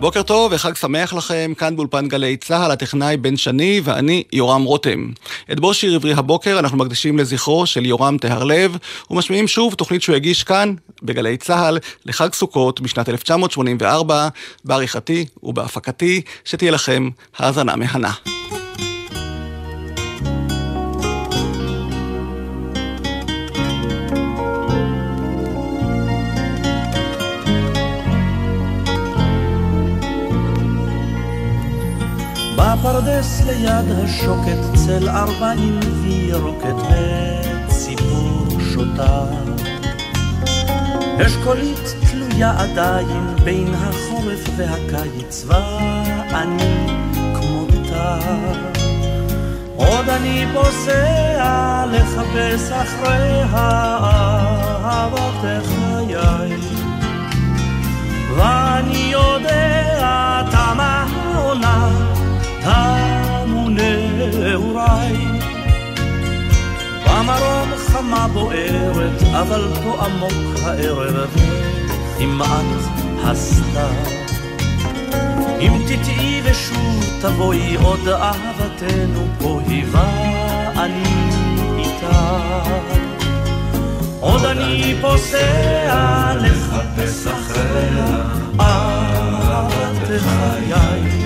בוקר טוב וחג שמח לכם, כאן באולפן גלי צה"ל, הטכנאי בן שני ואני יורם רותם. את בו שיר עברי הבוקר אנחנו מקדישים לזכרו של יורם טהרלב, ומשמיעים שוב תוכנית שהוא הגיש כאן, בגלי צה"ל, לחג סוכות בשנת 1984, בעריכתי ובהפקתי, שתהיה לכם האזנה מהנה. בפרדס ליד השוקת צל ארבעים וירוקת וציפור שותה. אשכולית תלויה עדיין בין החורף והקיץ ואני כמותה. עוד אני פוסע לחפש אחרי אהבת חיי ואני יודע תמה העונה תמו נעוריי. במרום חמה בוערת, אבל פה עמוק הערב, כמעט הסתיו. אם תטעי ושוב תבואי עוד אהבתנו פה היווה אני איתה. עוד אני פוסע לחפש אחריה אהבת חיי.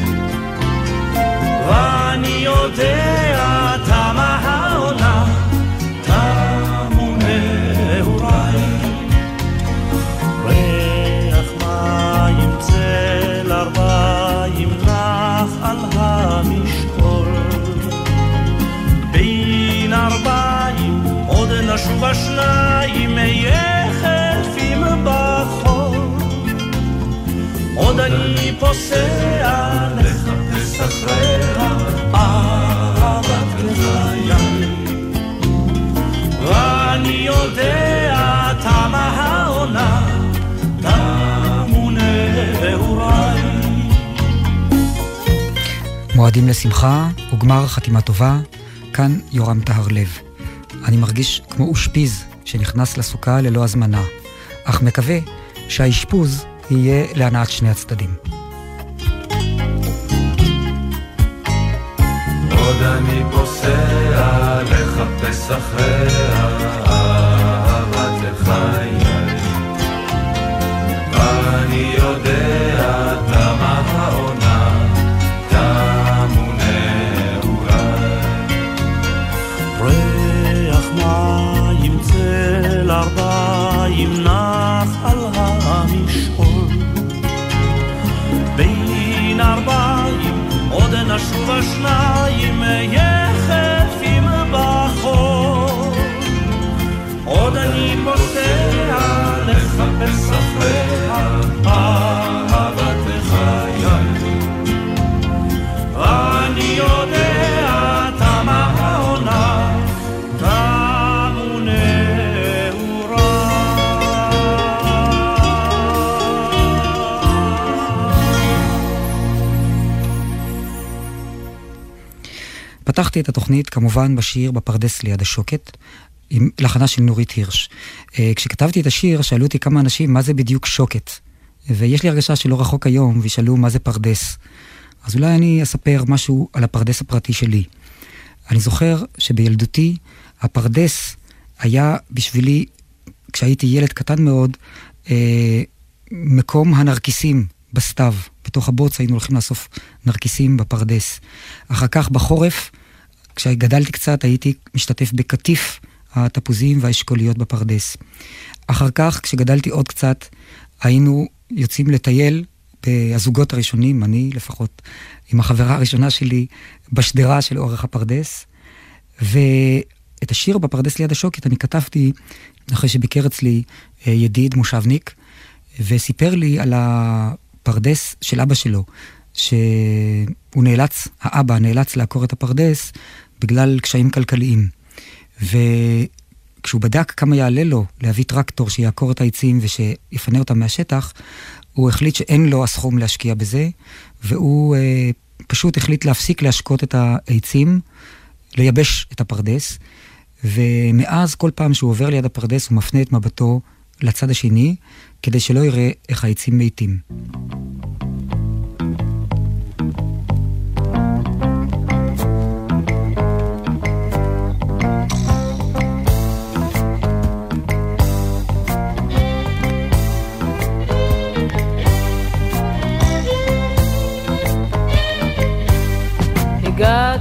ואני יודע תמה העונה, תמו נעוריי. ריח מים צל ארבעים נח על המשעול. בין ארבעים עוד נשוב השניים יחפים בחול. עוד אני פוסע לחפש אחריה אהבת לחיי. ואני יודע תמה העונה. מועדים לשמחה וגמר חתימה טובה, כאן יורם טהרלב. אני מרגיש כמו אושפיז שנכנס לסוכה ללא הזמנה, אך מקווה שהאשפוז יהיה להנאת שני הצדדים. לחפש אחריה פתחתי את התוכנית כמובן בשיר בפרדס ליד השוקת, עם לחנה של נורית הירש. אה, כשכתבתי את השיר שאלו אותי כמה אנשים מה זה בדיוק שוקת. ויש לי הרגשה שלא רחוק היום וישאלו מה זה פרדס. אז אולי אני אספר משהו על הפרדס הפרטי שלי. אני זוכר שבילדותי הפרדס היה בשבילי, כשהייתי ילד קטן מאוד, אה, מקום הנרקיסים בסתיו. בתוך הבוץ היינו הולכים לאסוף נרקיסים בפרדס. אחר כך בחורף, כשגדלתי קצת, הייתי משתתף בקטיף התפוזים והאשכוליות בפרדס. אחר כך, כשגדלתי עוד קצת, היינו יוצאים לטייל הזוגות הראשונים, אני לפחות, עם החברה הראשונה שלי, בשדרה של אורך הפרדס. ואת השיר בפרדס ליד השוקת אני כתבתי אחרי שביקר אצלי אה, ידיד מושבניק, וסיפר לי על הפרדס של אבא שלו, שהוא נאלץ, האבא נאלץ לעקור את הפרדס בגלל קשיים כלכליים. וכשהוא בדק כמה יעלה לו להביא טרקטור שיעקור את העצים ושיפנה אותם מהשטח, הוא החליט שאין לו הסכום להשקיע בזה, והוא אה, פשוט החליט להפסיק להשקות את העצים, לייבש את הפרדס, ומאז כל פעם שהוא עובר ליד הפרדס הוא מפנה את מבטו לצד השני, כדי שלא יראה איך העצים מתים. God.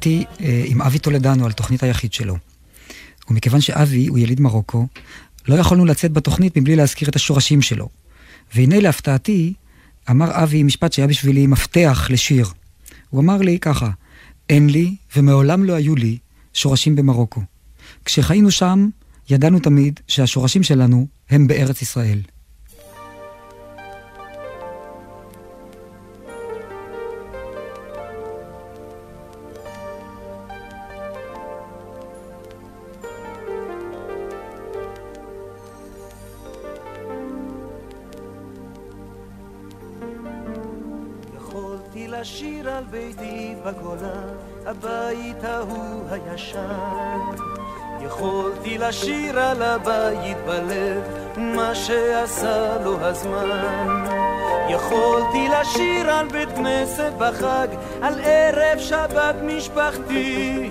עבדתי אה, עם אבי טולדנו על תוכנית היחיד שלו. ומכיוון שאבי הוא יליד מרוקו, לא יכולנו לצאת בתוכנית מבלי להזכיר את השורשים שלו. והנה להפתעתי, אמר אבי משפט שהיה בשבילי מפתח לשיר. הוא אמר לי ככה, אין לי ומעולם לא היו לי שורשים במרוקו. כשחיינו שם, ידענו תמיד שהשורשים שלנו הם בארץ ישראל. הישן. יכולתי לשיר על הבית בלב, מה שעשה לו הזמן. יכולתי לשיר על בית כנסת בחג, על ערב שבת משפחתי.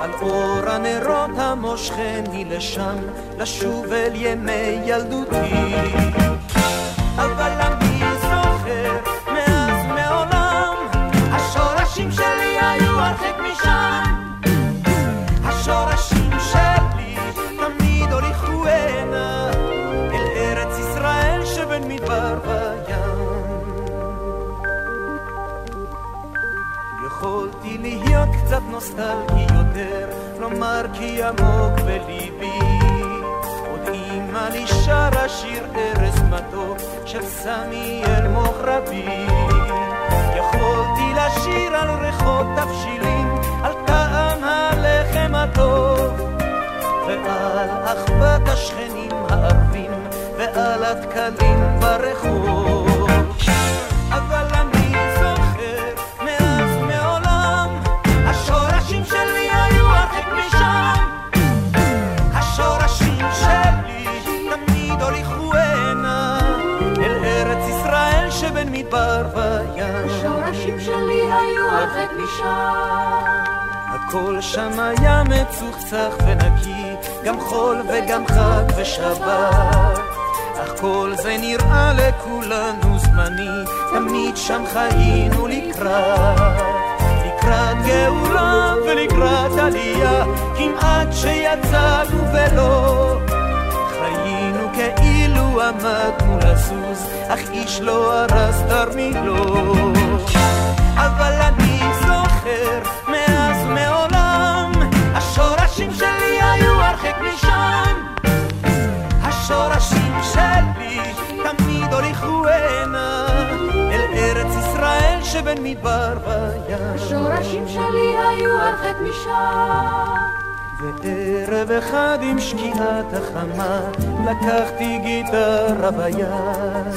על אור הנרות המושכני לשם, לשוב אל ימי ילדותי. יכולתי להיות קצת נוסטלגי יותר, לומר כי עמוק בליבי. עוד אימא לי שרה שיר ארז מתוק של סמיאל מוכרבי יכולתי לשיר על ריחות תבשילים, על טעם הלחם הטוב ועל אחוות השכנים הערבים ועל הדקלים ברחוב הכל שם היה מצוחצח ונקי, גם חול וגם חג ושבת. אך כל זה נראה לכולנו זמני, תמיד שם חיינו לקראת. לקראת גאולה ולקראת עלייה, כמעט שיצאנו ולא. כאילו עמדנו לזוז, אך איש לא הרס תרמילו. אבל אני משם. השורשים שלי תמיד הוליכו הנה, אל ארץ ישראל שבין מדבר וים. השורשים שלי היו הרחק משם. וערב אחד עם שקיעת החמה לקחתי גיטרה ביד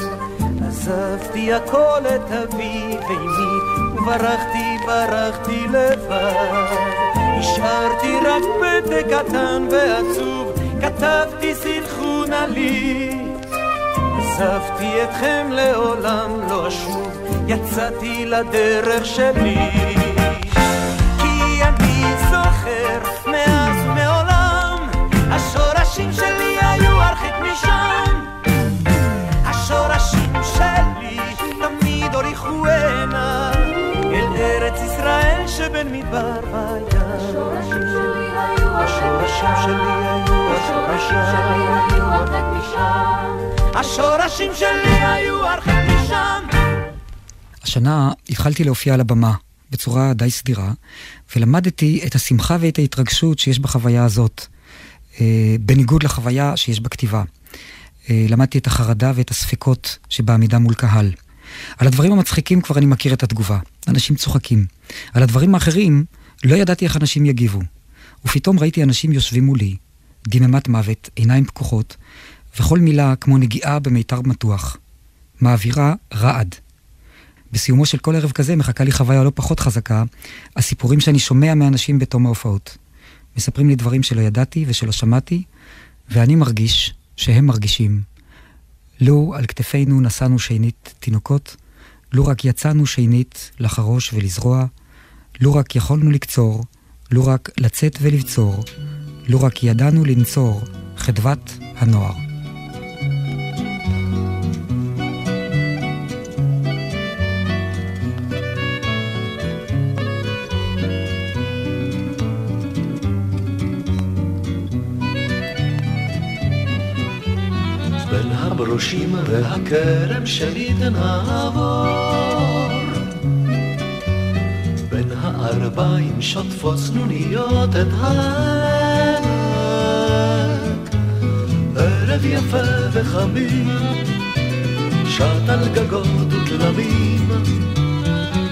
עזבתי הכל את אבי ואמי וברחתי ברחתי לבד השארתי רק פתק קטן ועצוב כתבתי סלחו נא לי עזבתי אתכם לעולם לא אשוב יצאתי לדרך שלי. כי אני זוכר מאז ומעולם השורשים שלי היו הרחק משם. השורשים שלי תמיד הוליכו הנה אל ארץ ישראל שבין מדבר וים השורשים שלי היו השורשים שלי היו השורשים שלי היו הרחק משם. השורשים שלי היו הרחק משם השנה התחלתי להופיע על הבמה בצורה די סדירה, ולמדתי את השמחה ואת ההתרגשות שיש בחוויה הזאת, אה, בניגוד לחוויה שיש בכתיבה. אה, למדתי את החרדה ואת הספקות שבעמידה מול קהל. על הדברים המצחיקים כבר אני מכיר את התגובה, אנשים צוחקים. על הדברים האחרים לא ידעתי איך אנשים יגיבו. ופתאום ראיתי אנשים יושבים מולי, דממת מוות, עיניים פקוחות, וכל מילה כמו נגיעה במיתר מתוח. מעבירה רעד. בסיומו של כל ערב כזה מחכה לי חוויה לא פחות חזקה, הסיפורים שאני שומע מאנשים בתום ההופעות. מספרים לי דברים שלא ידעתי ושלא שמעתי, ואני מרגיש שהם מרגישים. לו על כתפינו נשאנו שנית תינוקות, לו רק יצאנו שנית לחרוש ולזרוע, לו רק יכולנו לקצור, לו רק לצאת ולבצור, לו רק ידענו לנצור חדוות הנוער. בין הברושים והכרם שלי תנעבור הארבעים שוטפות סנוניות את העמק ערב יפה וחמים שט על גגות ותלמים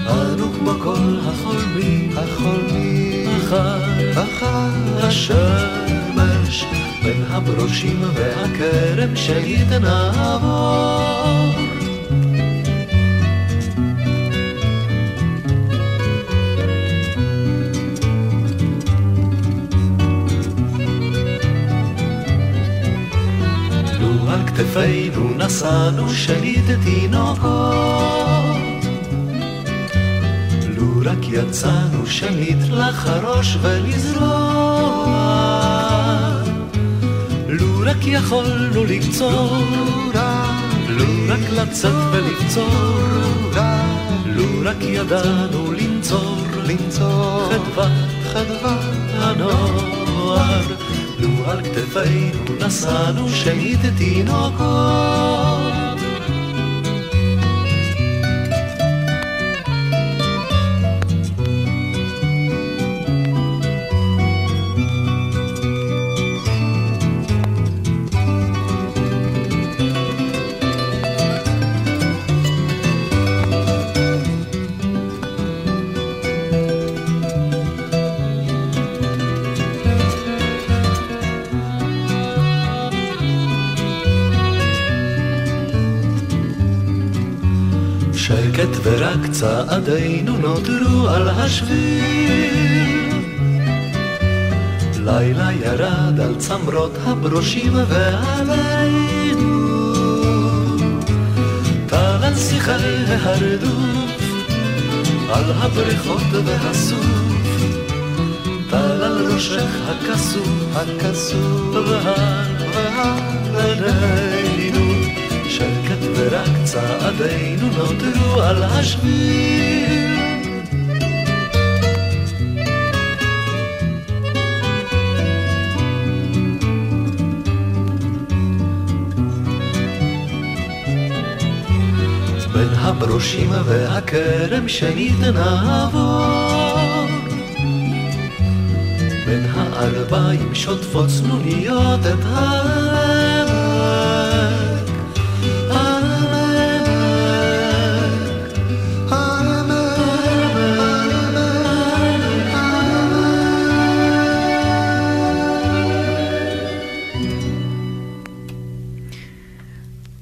אנו כמו כל החולמים החולמים אחר אחר השמש בין הברושים והכרם תנעבור כתפינו נשאנו שנית תינוקות. לו רק יצאנו שנית לחרוש ולזרוע. לו רק יכולנו לקצור, לו רק לצאת ולקצור, לו רק ידענו לנצור, חדווה, חדווה הנוער. על כתפינו נשאנו שנית תינוקות. צעדינו נותרו על השביל. לילה ירד על צמרות הברושים ועלינו. טל על שיחי ההרדוף, על הבריכות והסוף. טל על ראשך הכסוף, הכסוף, ועל עינינו. שקט ורק צעדינו נותרו על השביל. בין הברושים והכרם שנית נעבור. בין האלביים שוטפות צנוניות את העמק.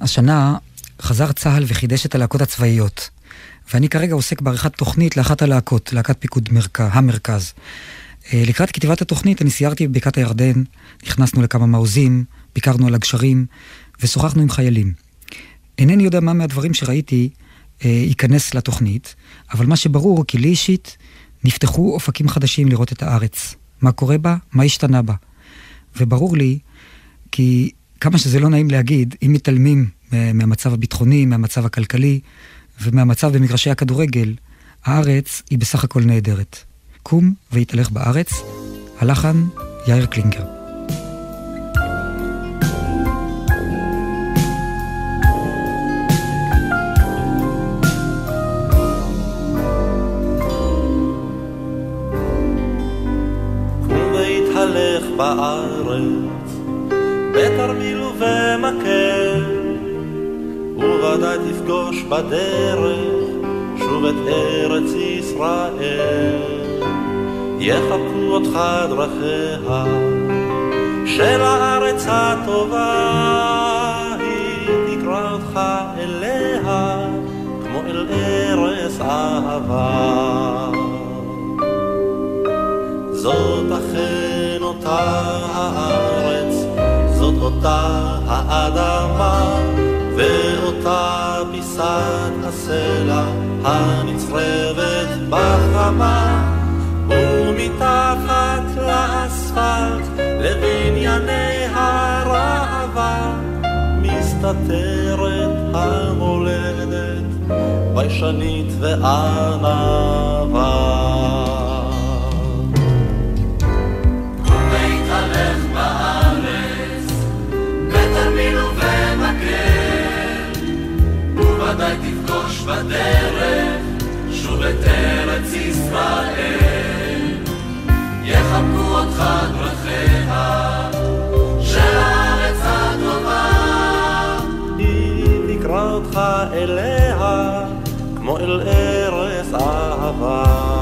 השנה חזר צה"ל וחידש את הלהקות הצבאיות. ואני כרגע עוסק בעריכת תוכנית לאחת הלהקות, להקת פיקוד מרכז, המרכז. אה, לקראת כתיבת התוכנית אני סיירתי בבקעת הירדן, נכנסנו לכמה מעוזים, ביקרנו על הגשרים ושוחחנו עם חיילים. אינני יודע מה מהדברים שראיתי אה, ייכנס לתוכנית, אבל מה שברור כי לי אישית נפתחו אופקים חדשים לראות את הארץ. מה קורה בה, מה השתנה בה. וברור לי כי כמה שזה לא נעים להגיד, אם מתעלמים מהמצב הביטחוני, מהמצב הכלכלי ומהמצב במגרשי הכדורגל, הארץ היא בסך הכל נהדרת. קום והתהלך בארץ, הלחן יאיר קלינגר. בארץ, תפגוש בדרך שוב את ארץ ישראל. יחבקו אותך דרכיה של הארץ הטובה, היא תקרא אותך אליה כמו אל ארץ אהבה. זאת אכן אותה הארץ, זאת אותה האדמה, ואותה פיסת הסלע הנצרבת בחמה, ומתחת לאספלט לבנייני הראווה, מסתתרת המולדת, ביישנית וענווה. כמו אל ארץ אהבה.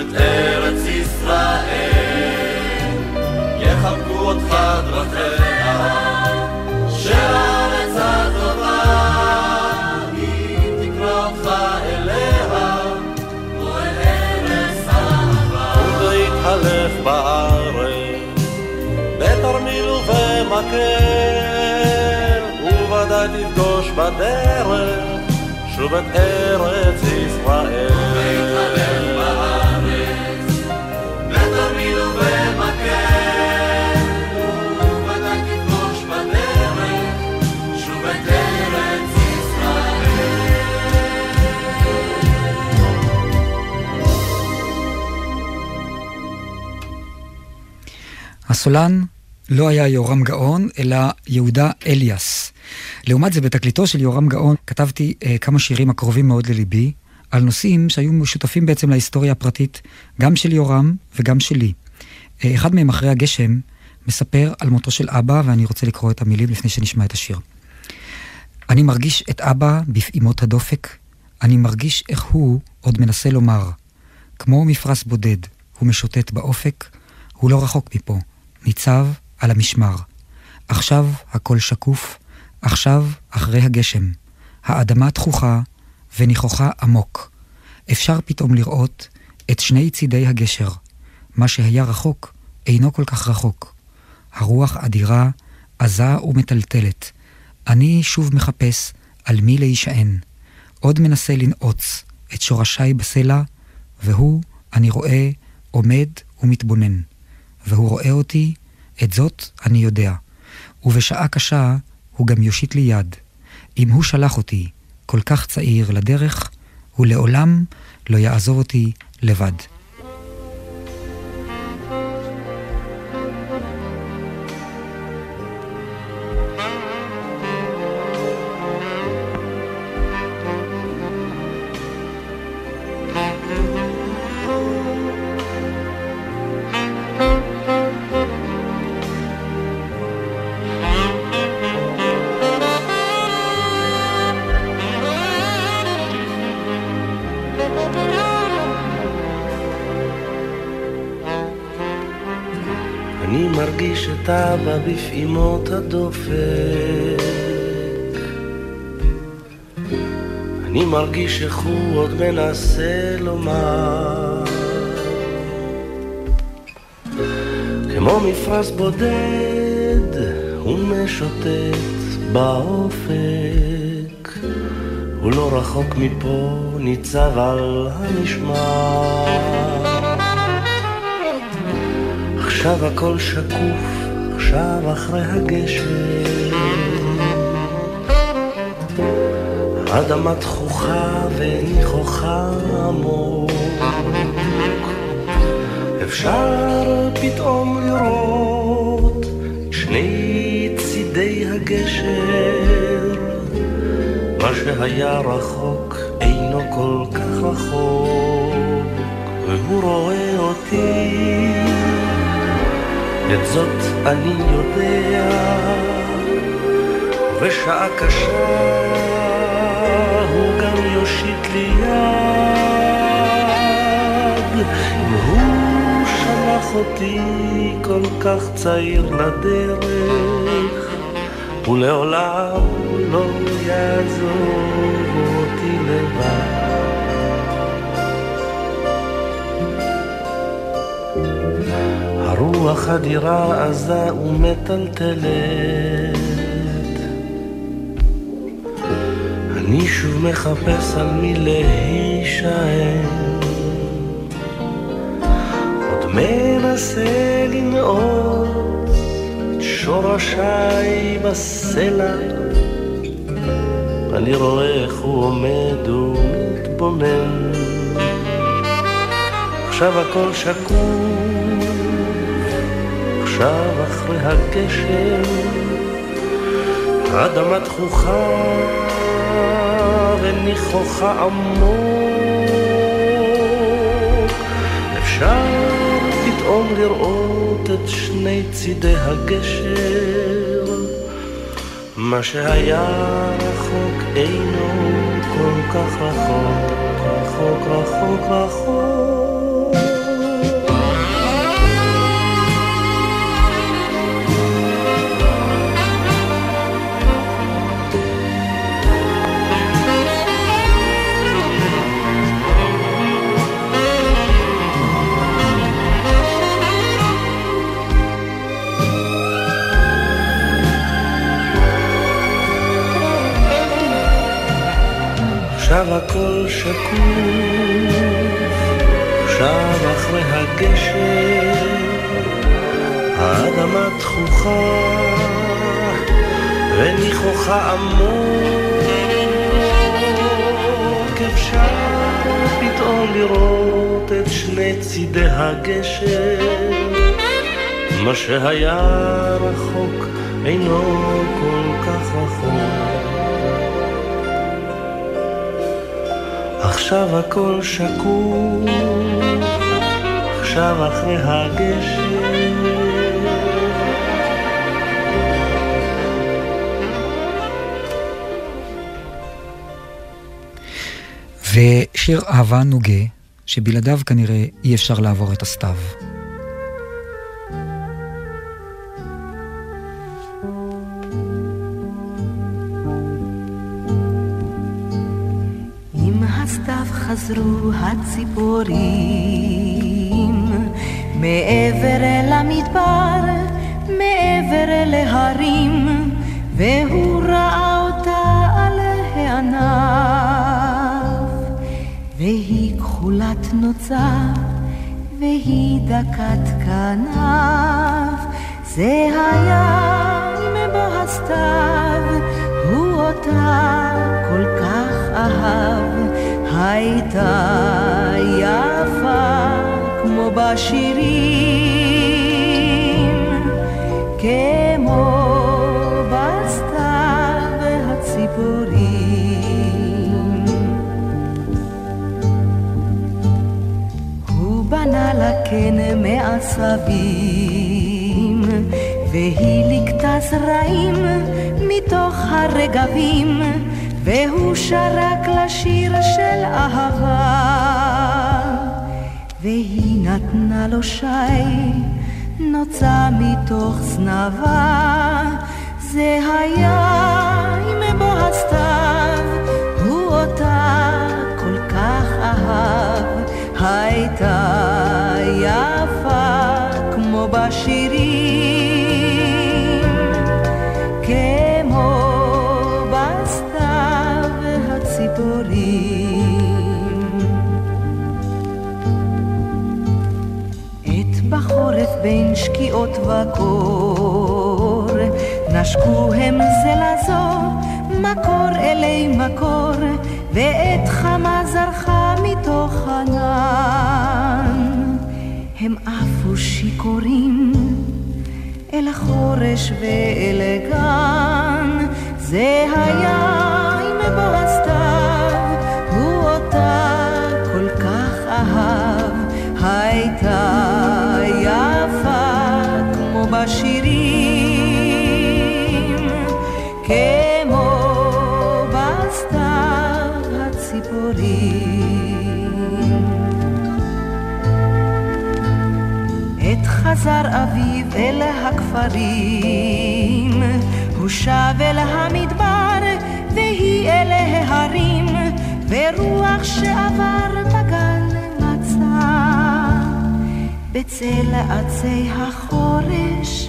את ארץ ישראל, יחבקו אותך דרכיה, שהארץ הטובה היא תקרא אותך אליה, ואל ארץ אהבה. ולהתהלך בארץ, בתרמיל ובמקל, וודאי תפגוש בדרך שוב את ארץ הסולן לא היה יורם גאון, אלא יהודה אליאס. לעומת זה, בתקליטו של יורם גאון כתבתי אה, כמה שירים הקרובים מאוד לליבי, על נושאים שהיו משותפים בעצם להיסטוריה הפרטית, גם של יורם וגם שלי. אה, אחד מהם, אחרי הגשם, מספר על מותו של אבא, ואני רוצה לקרוא את המילים לפני שנשמע את השיר. אני מרגיש את אבא בפעימות הדופק, אני מרגיש איך הוא עוד מנסה לומר. כמו מפרש בודד, הוא משוטט באופק, הוא לא רחוק מפה, ניצב על המשמר. עכשיו הכל שקוף, עכשיו אחרי הגשם. האדמה תכוחה וניחוחה עמוק. אפשר פתאום לראות את שני צידי הגשר. מה שהיה רחוק אינו כל כך רחוק. הרוח אדירה, עזה ומטלטלת. אני שוב מחפש על מי להישען. עוד מנסה לנעוץ את שורשיי בסלע, והוא, אני רואה, עומד ומתבונן. והוא רואה אותי, את זאת אני יודע. ובשעה קשה הוא גם יושיט לי יד. אם הוא שלח אותי, כל כך צעיר, לדרך, הוא לעולם לא יעזוב אותי לבד. הדופק. אני מרגיש איך הוא עוד מנסה לומר. כמו מפרש בודד הוא משוטט באופק. הוא לא רחוק מפה ניצב על המשמר. עכשיו הכל שקוף עכשיו אחרי הגשם. אדמה תכוחה וניחוחה עמוק. אפשר פתאום לראות שני צידי הגשר. מה שהיה רחוק אינו כל כך רחוק, והוא רואה אותי. את זאת אני יודע, ובשעה קשה הוא גם יושיט לי יד. אם הוא שלח אותי כל כך צעיר לדרך, הוא לעולם לא יעזוב אותי לבד. הרוח אדירה עזה ומטלטלת. אני שוב מחפש על מי להישען. עוד מנסה לנעוץ את שורשיי בסלע. אני רואה איך הוא עומד ומתבונן. עכשיו הכל שקוף. עכשיו אחרי הגשם, האדמה תכוחה וניחוחה עמוק. אפשר פתאום לראות את שני צידי הגשר, מה שהיה רחוק אינו כל כך רחוק, רחוק, רחוק, רחוק. הכל שקוף, שב אחרי הגשם, האדמה תכוחה, וניחוחה עמוק, אפשר פתאום לראות את שני צידי הגשם, מה שהיה רחוק אינו כל כך רחוק. עכשיו הכל שקוף, עכשיו אחרי הגשם. ושיר אהבה נוגה, שבלעדיו כנראה אי אפשר לעבור את הסתיו. קן מעשבים, והיא ליקטה זרעים מתוך הרגבים. והוא שרק לשיר של אהבה, והיא נתנה לו שי, נוצה מתוך זנבה, זה היה עם בוא הסתיו, הוא אותה כל כך אהב, הייתה יפה כמו בשירים. כן בחורף בין שקיעות וקור, נשקו הם זה לזו, מקור אלי מקור, ועת חמה זרחה מתוך ענן. הם עפו שיכורים אל החורש ואל הגן, זה היה עם בוא הסתיו, הוא אותה כל כך אהב, הייתה חזר אביב אל הכפרים, הוא שב אל המדבר, והיא אל ההרים, ורוח שעבר בגן בצל עצי החורש,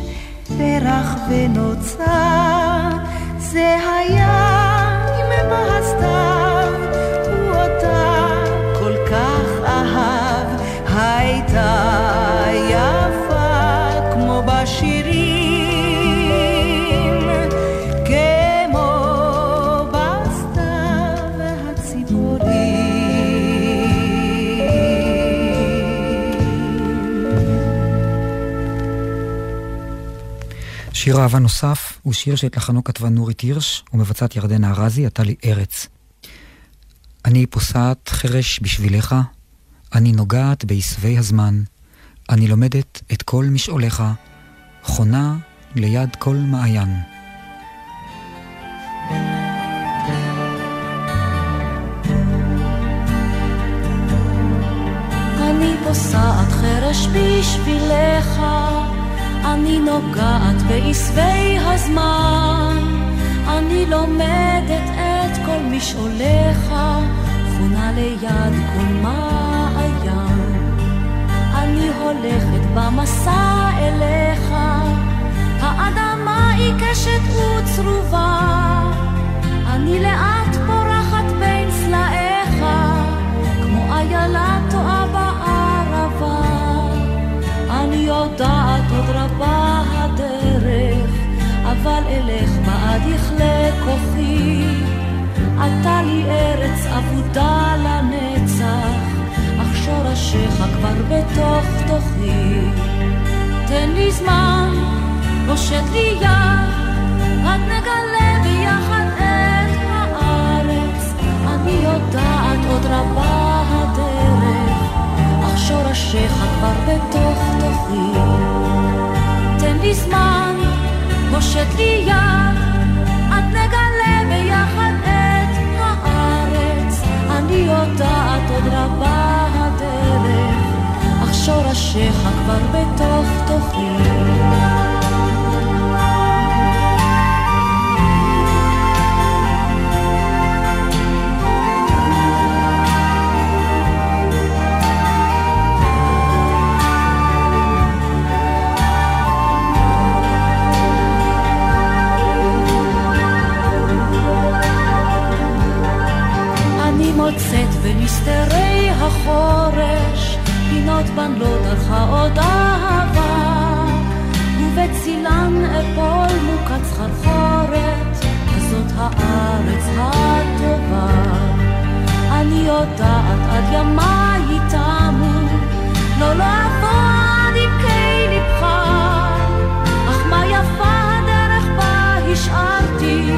פרח ונוצר, זה היה עם בהסתיו, הוא אותה כל כך אהב, הייתה שיר אהבה נוסף הוא שיר שאת לחנו כתבה נורית הירש ומבצעת ירדנה ארזי, עתה לי ארץ. אני פוסעת חרש בשבילך, אני נוגעת בעשבי הזמן, אני לומדת את כל משעוליך, חונה ליד כל מעיין. אני פוסעת חרש בשבילך אני נוגעת בעשבי הזמן, אני לומדת את כל משעוליך, חונה ליד כל מעיין. אני הולכת במסע אליך, האדמה עיקשת וצרובה, אני לאט פורחת בין סלעי יודעת עוד רבה הדרך, אבל אלך בעד יכלה כוחי. עתה לי ארץ אבודה לנצח, אך שורשיך כבר בתוך תוכי. תן לי זמן, הושט לי יד, רק נגלה ביחד את הארץ. אני יודעת עוד רבה שורשיך כבר בתוך תוכי. תן לי זמן, הושט לי יד, עד נגלה ביחד את הארץ. אני יודעת עוד רבה הדרך, אך שורשיך כבר בתוך תוכי. מוצאת במסתרי החורש, פינות לא דרכה עוד אהבה, ובצילן אפול מוקת סחרחורת, זאת הארץ הטובה. אני יודעת עד ימיי תמו, לא לא אבוא עמקי לבך, אך מה יפה הדרך בה השארתי,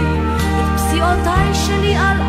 את פסיעותיי שלי על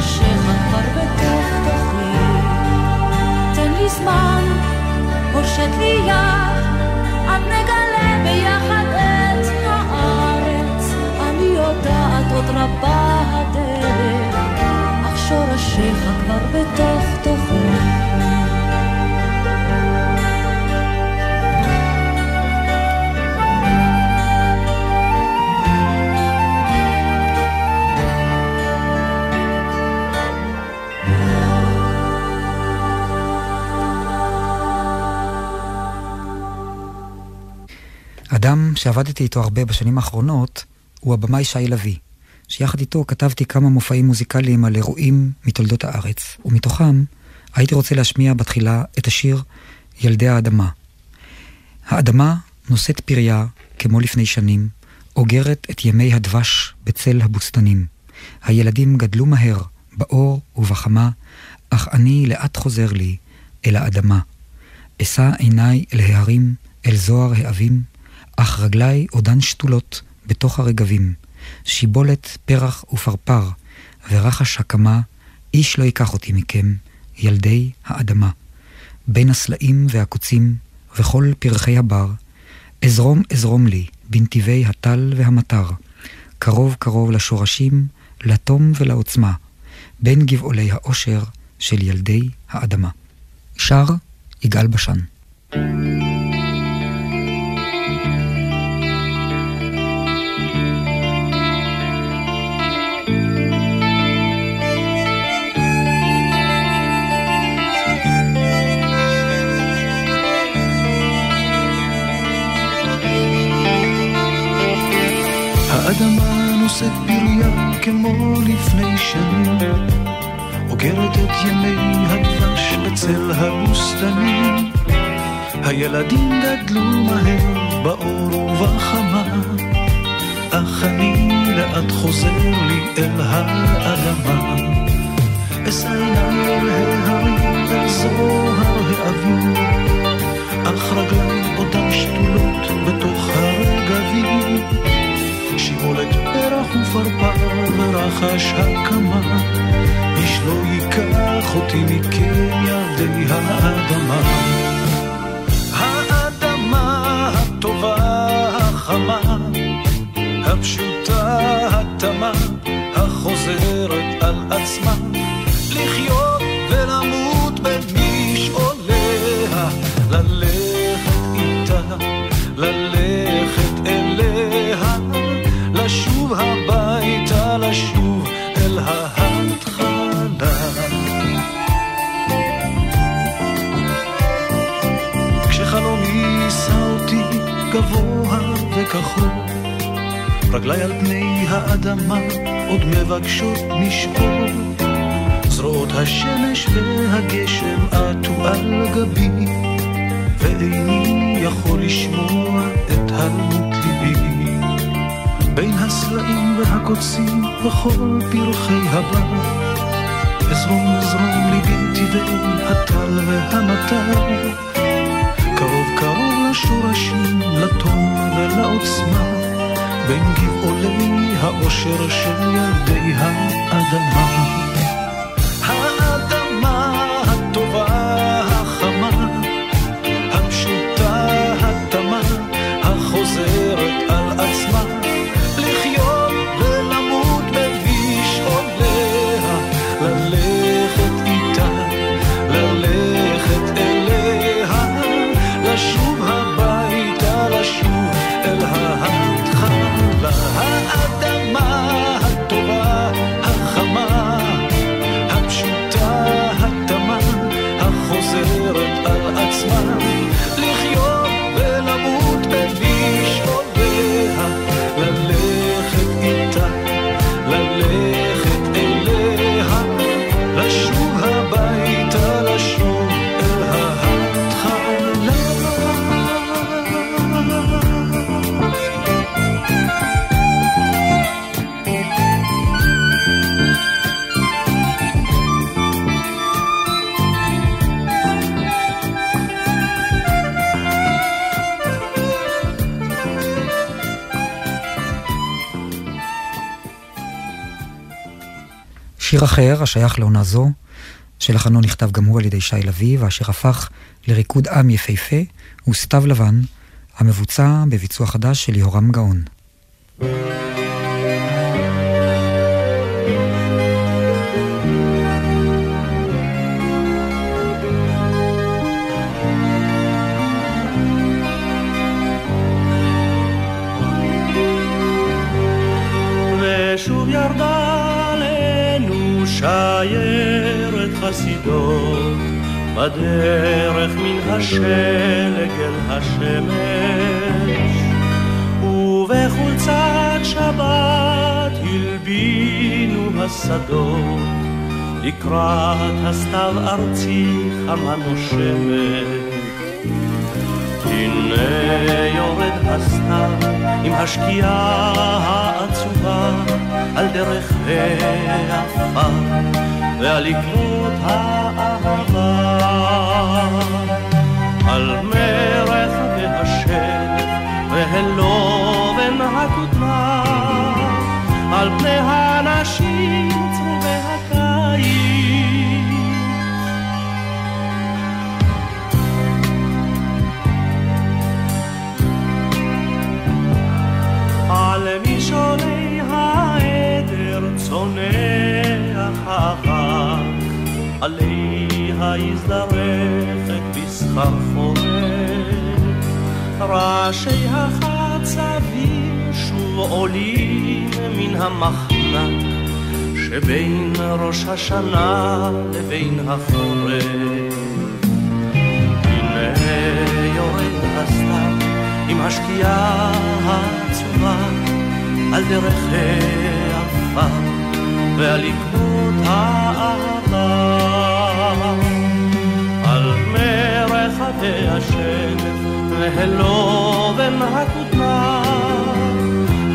שורשיך כבר בתוך תוכי. תן לי זמן, פושט לי יד, עד נגלה ביחד את הארץ. אני יודעת עוד רבה הדרך, אך שורשיך כבר בתוך תוכי. אדם שעבדתי איתו הרבה בשנים האחרונות הוא הבמאי שי לביא, שיחד איתו כתבתי כמה מופעים מוזיקליים על אירועים מתולדות הארץ, ומתוכם הייתי רוצה להשמיע בתחילה את השיר ילדי האדמה. האדמה נושאת פריה, כמו לפני שנים, אוגרת את ימי הדבש בצל הבוסתנים. הילדים גדלו מהר, באור ובחמה, אך אני לאט חוזר לי אל האדמה. אשא עיניי אל ההרים, אל זוהר האבים, אך רגליי עודן שתולות בתוך הרגבים. שיבולת, פרח ופרפר, ורחש הקמה, איש לא ייקח אותי מכם, ילדי האדמה. בין הסלעים והקוצים, וכל פרחי הבר, אזרום אזרום לי, בנתיבי הטל והמטר, קרוב קרוב לשורשים, לתום ולעוצמה, בין גבעולי האושר של ילדי האדמה. שר יגאל בשן. thank you האדמה נושאת פריה כמו לפני שנים, אוגרת את ימי הדבש בצל הבוסתנים. הילדים גדלו מהר באור ובחמה, אך אני לאט חוזר לי אל האדמה. עיניי אל ההרים, זוהר האבים, אך רגליי עודן שתולות בתוך הרגבים. שימולת פרח ופרפר ורחש הקמה, איש לא ייקח אותי מכם ילדי האדמה. האדמה הטובה החמה, הפשוטה התמה, החוזרת על עצמה, וכחול. רגליי על פני האדמה עוד מבקשות משעול. זרועות השמש והגשם עטו על גבי, ואיני יכול לשמוע את הלמות ליבי. בין הסלעים והקוצים וכל פרחי הבר, אזרום אזרום ליבי טבעי הטל והמטר. קרוב קרוב לשורשים, לתום ולעוצמה, בין גבעולי האושר של ילדי האדמה. שיר אחר, השייך לעונה זו, שלחנו נכתב גם הוא על ידי שי לביא, ואשר הפך לריקוד עם יפהפה, הוא סתיו לבן, המבוצע בביצוע חדש של יהורם גאון. ושוב שיירת חסידות בדרך מן השלג אל השמש. ובחולצת שבת הלבינו השדות לקראת הסתיו ארצי חמה נושמת הנה יורד הסתיו עם השקיעה העצובה על דרך העפר ועל עקבות האהבה. על מרח עליה הזדרכת בסחרחורת. רעשי החצבים שוב עולים מן המחנק, שבין ראש השנה לבין החורף. הנה יורד הסתיו עם השקיעה העצובה על דרך העפר ועל עקבות האהבה השלף והלובן הכותנה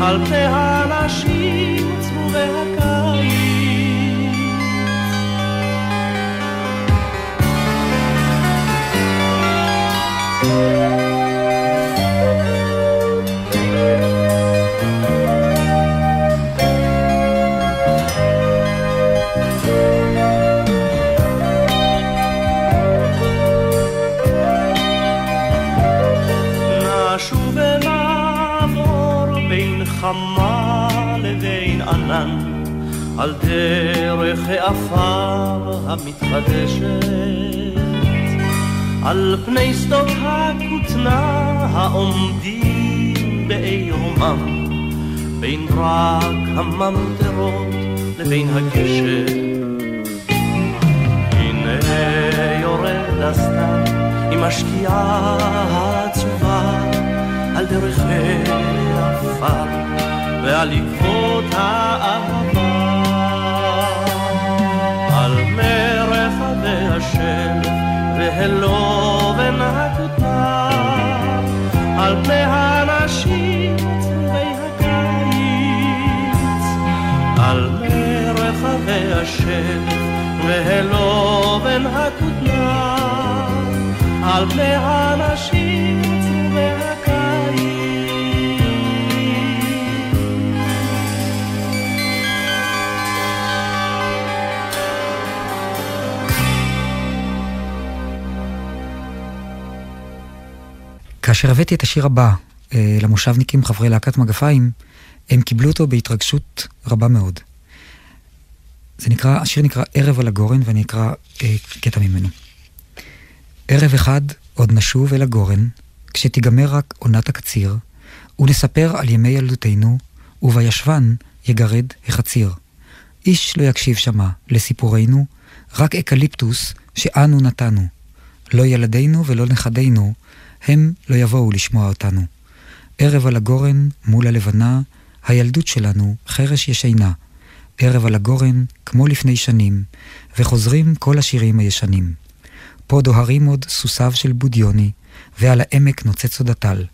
על פני האנשים צרובי הקיץ. נשוב על דרך העפר המתחדשת על פני שדות הכותנה העומדים בעירומם בין ברק הממטרות לבין הגשר הנה יורד הסתיו עם השקיעה העצובה על דרכי עפר ועל עקבות האהבה והלא בין הכותנה על פני האנשים צבעי הקיץ על מרחבי השלג והלא בין הכותנה על פני האנשים כאשר הבאתי את השיר הבא אה, למושבניקים, חברי להקת מגפיים, הם קיבלו אותו בהתרגשות רבה מאוד. זה נקרא, השיר נקרא ערב על הגורן, ואני אקרא אה, קטע ממנו. ערב אחד עוד נשוב אל הגורן, כשתיגמר רק עונת הקציר, ונספר על ימי ילדותנו, ובישבן יגרד החציר. איש לא יקשיב שמה לסיפורנו, רק אקליפטוס שאנו נתנו. לא ילדינו ולא נכדינו, הם לא יבואו לשמוע אותנו. ערב על הגורן, מול הלבנה, הילדות שלנו חרש ישינה. ערב על הגורן, כמו לפני שנים, וחוזרים כל השירים הישנים. פה דוהרים עוד סוסיו של בודיוני, ועל העמק נוצץ עוד הטל.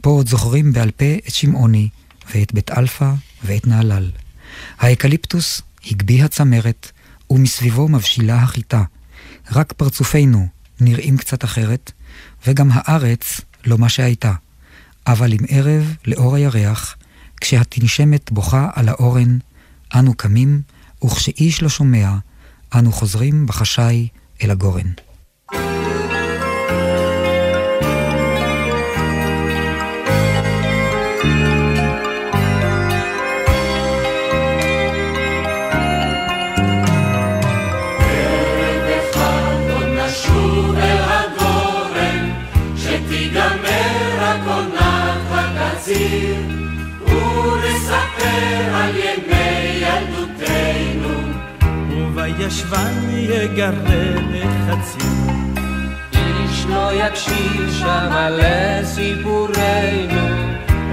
פה עוד זוכרים בעל פה את שמעוני, ואת בית אלפא, ואת נהלל. האקליפטוס הגביה הצמרת, ומסביבו מבשילה החיטה. רק פרצופינו נראים קצת אחרת, וגם הארץ לא מה שהייתה. אבל עם ערב לאור הירח, כשהתנשמת בוכה על האורן, אנו קמים, וכשאיש לא שומע, אנו חוזרים בחשאי אל הגורן. ובישבן יגרד החציר. איש לא יקשיב שמה לסיפורנו,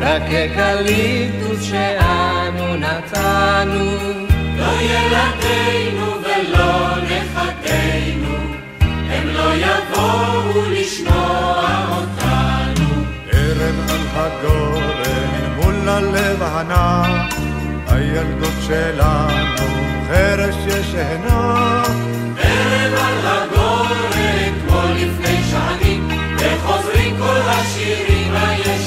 רק אקליפטוס שאנו נתנו. לא ילדינו ולא נכדינו, הם לא יבואו לשמוע אותנו. ערב על הגורן מול הלבנה, הילדות שלנו חרש ישנה. ערב על הגורן כמו לפני שנים, וחוזרים כל השירים הישנים.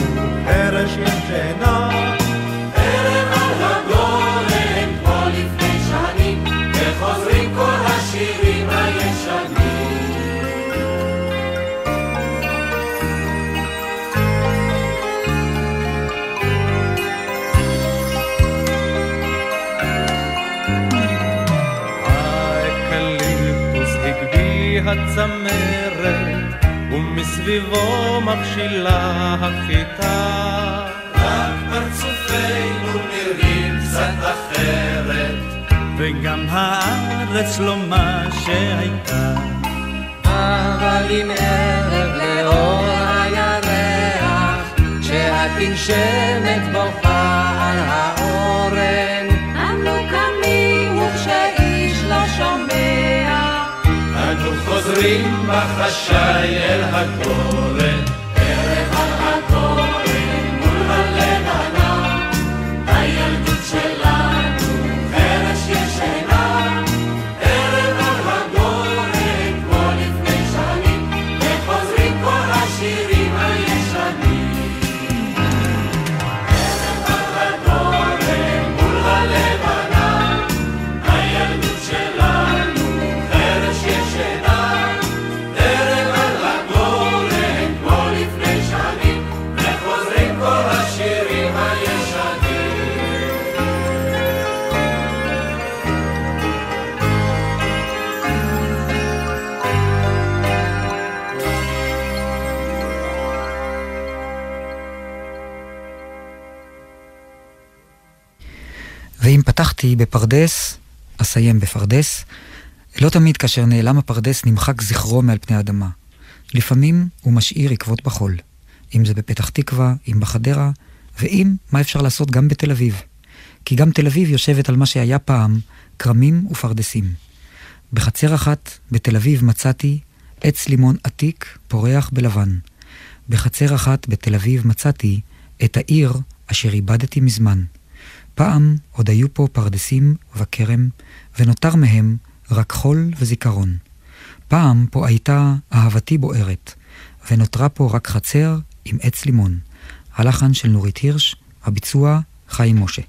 ומסביבו מבשילה החיטה. רק פרצופינו נראים קצת אחרת, וגם הארץ לא מה שהייתה. אבל עם ערב לאור הירח, כשהתנשמת בוכה על האורן, אנו קמים וכשאיש לא שומע, חוזרים בחשאי אל הגורן. בפרדס, אסיים בפרדס. לא תמיד כאשר נעלם הפרדס נמחק זכרו מעל פני האדמה. לפעמים הוא משאיר עקבות בחול. אם זה בפתח תקווה, אם בחדרה, ואם, מה אפשר לעשות גם בתל אביב. כי גם תל אביב יושבת על מה שהיה פעם, כרמים ופרדסים. בחצר אחת בתל אביב מצאתי עץ לימון עתיק פורח בלבן. בחצר אחת בתל אביב מצאתי את העיר אשר איבדתי מזמן. פעם עוד היו פה פרדסים וכרם, ונותר מהם רק חול וזיכרון. פעם פה הייתה אהבתי בוערת, ונותרה פה רק חצר עם עץ לימון. הלחן של נורית הירש, הביצוע חיים משה.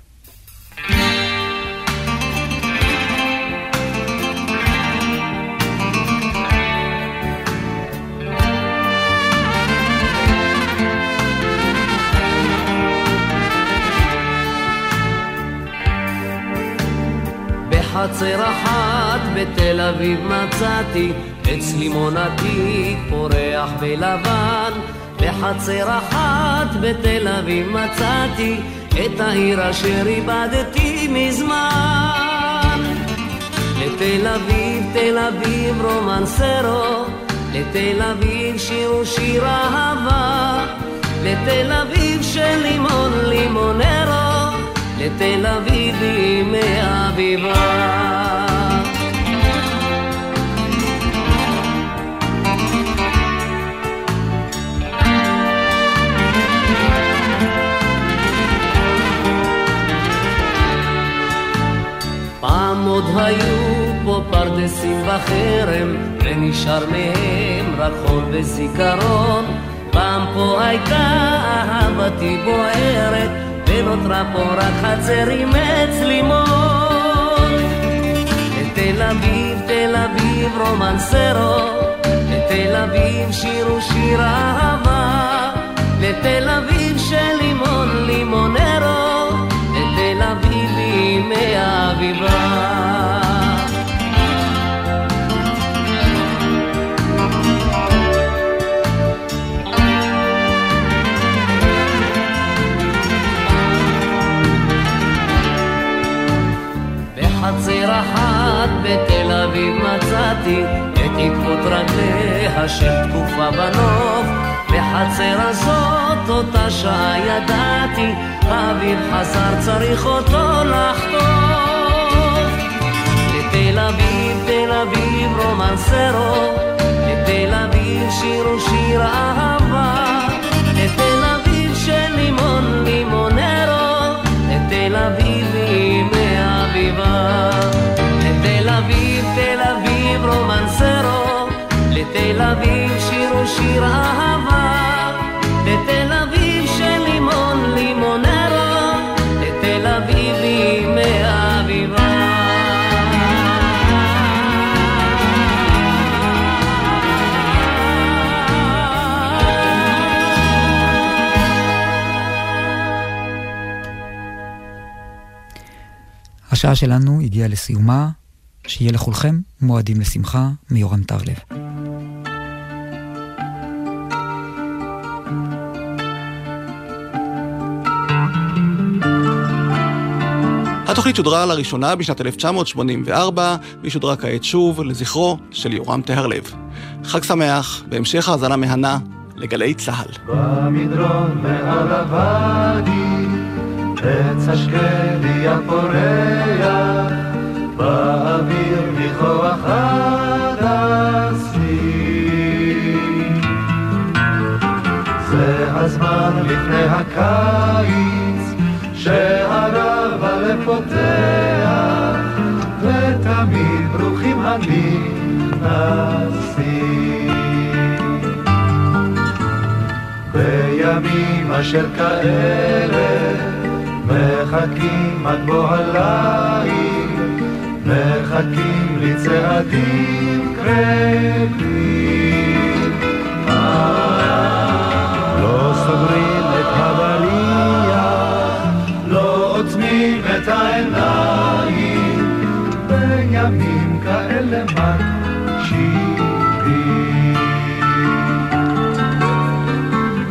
בחצר אחת בתל אביב מצאתי עץ לימון עתיק פורח בלבן. בחצר אחת בתל אביב מצאתי את העיר אשר איבדתי מזמן. לתל אביב, תל אביב רומנסרו לתל אביב שיר ושיר אהבה. לתל אביב של לימון לימונרו לתל אביב בימי אביבה. פעם עוד היו פה פרדסים בחרם, ונשאר מהם רק חול וזיכרון. פעם פה הייתה אהבתי בוערת, ונותרה פה רק חצר עם עץ לימון. לתל אביב, תל אביב רומנסרו, לתל אביב שיר ושיר אהבה, לתל אביב של לימון לימונרו, לתל אביב בימי האביבה. אחת בתל אביב מצאתי את עקבות רגליה של תקופה בנוף. בחצר הזאת אותה שעה ידעתי האביב חזר צריך אותו לחטוף. לתל אביב, תל אביב רומנסרו לתל אביב שיר ושיר אהבה. לתל אביב של לימון לימונרו. לתל אביב לתל אביב, תל אביב רומנסרו לתל אביב שיר ושיר אהבה. לתל אביב של לימון לימונרו. לתל אביב בימי אביבה השעה שלנו הגיעה לסיומה, שיהיה לכולכם מועדים לשמחה מיורם טרלב. התוכנית שודרה לראשונה בשנת 1984, והיא שודרה כעת שוב לזכרו של יורם טהרלב. חג שמח, והמשך האזנה מהנה לגלי צה"ל. במדרון מעל הוואדי, עץ השקדי הפורח, באוויר מכוח הדסים. זה הזמן לפני הקיץ, שהרב הלב פותח, ותמיד ברוכים הנכנסים. בימים אשר כאלה מחכים עד בוא הליל, מחכים לצעדים קרבים. לא סוגרים את הבליח, לא עוצמים את העיניים, בימים כאלה מקשיבים.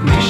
מי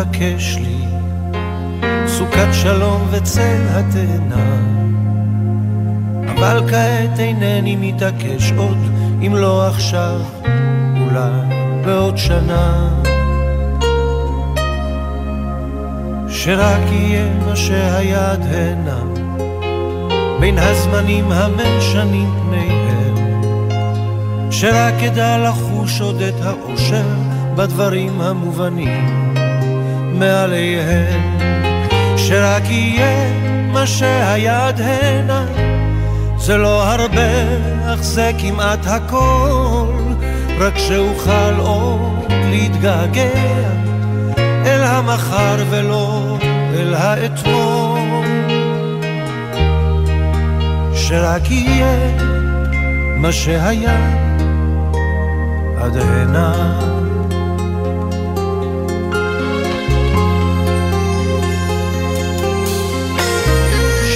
מבקש לי סוכת שלום וצל התאנה. אבל כעת אינני מתעקש עוד אם לא עכשיו אולי בעוד שנה. שרק יהיה מה שהיה עד הנה בין הזמנים המשנים פניהם. שרק אדע לחוש עוד את האושר בדברים המובנים מעליהם שרק יהיה מה שהיה עד הנה. זה לא הרבה אך זה כמעט הכל. רק שאוכל עוד להתגעגע אל המחר ולא אל האתמול. שרק יהיה מה שהיה עד הנה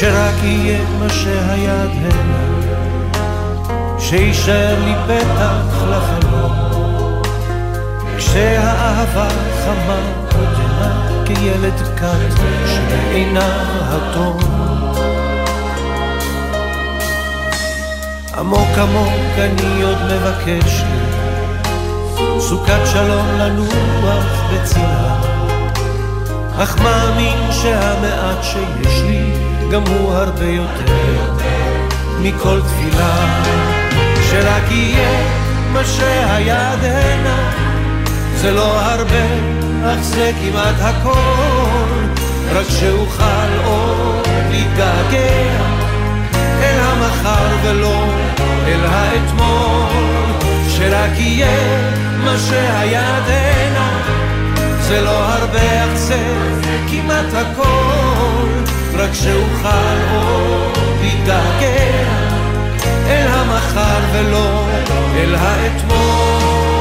שרק יהיה מה שהיה עד הנה, שישאר לי פתח לחלום, כשהאהבה חמה עודנה כילד קט שבעיניו התום. עמוק עמוק אני עוד מבקש לי, סוכת שלום לנוח בצילה, אך מאמין שהמעט שיש לי גם הוא הרבה יותר מכל תפילה. שרק יהיה מה שהיה עד הנה. זה לא הרבה אך זה כמעט הכל. רק שאוכל עוד להתגעגע אל המחר ולא אל האתמול. שרק יהיה מה שהיה עד הנה. זה לא הרבה אך זה כמעט הכל רק שאוכל עוד להתגעגע אל המחר ולא אל האתמול.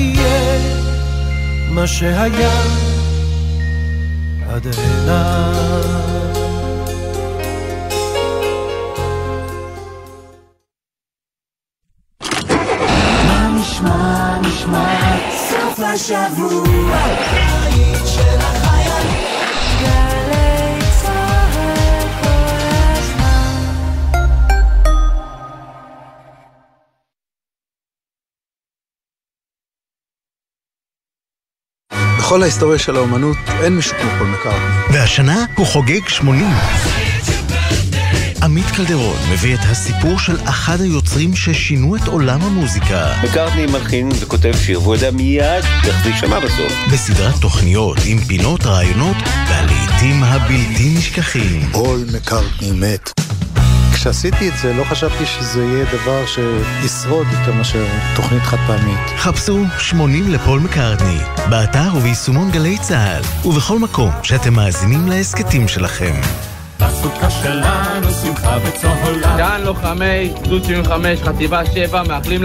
יהיה מה שהיה עד הנה. מה נשמע, נשמע, סוף השבוע, בכל ההיסטוריה של האומנות אין מישהו כמו פול מקארטני. והשנה הוא חוגג 80. עמית קלדרון מביא את הסיפור של אחד היוצרים ששינו את עולם המוזיקה. מקארטני מלחין וכותב שיר, והוא יודע מיד איך זה יישמע בסוף. בסדרת תוכניות עם פינות, רעיונות והלעיתים הבלתי נשכחים. פול מקארטני מת. כשעשיתי את זה לא חשבתי שזה יהיה דבר שישרוד יותר מאשר תוכנית חד פעמית. חפשו 80 לפול מקארטני, באתר וביישומון גלי צה"ל, ובכל מקום שאתם מאזינים להסכתים שלכם. בסוכה שלנו שמחה וצהולה. כאן לוחמי גדוד 75 חטיבה 7 מאחלים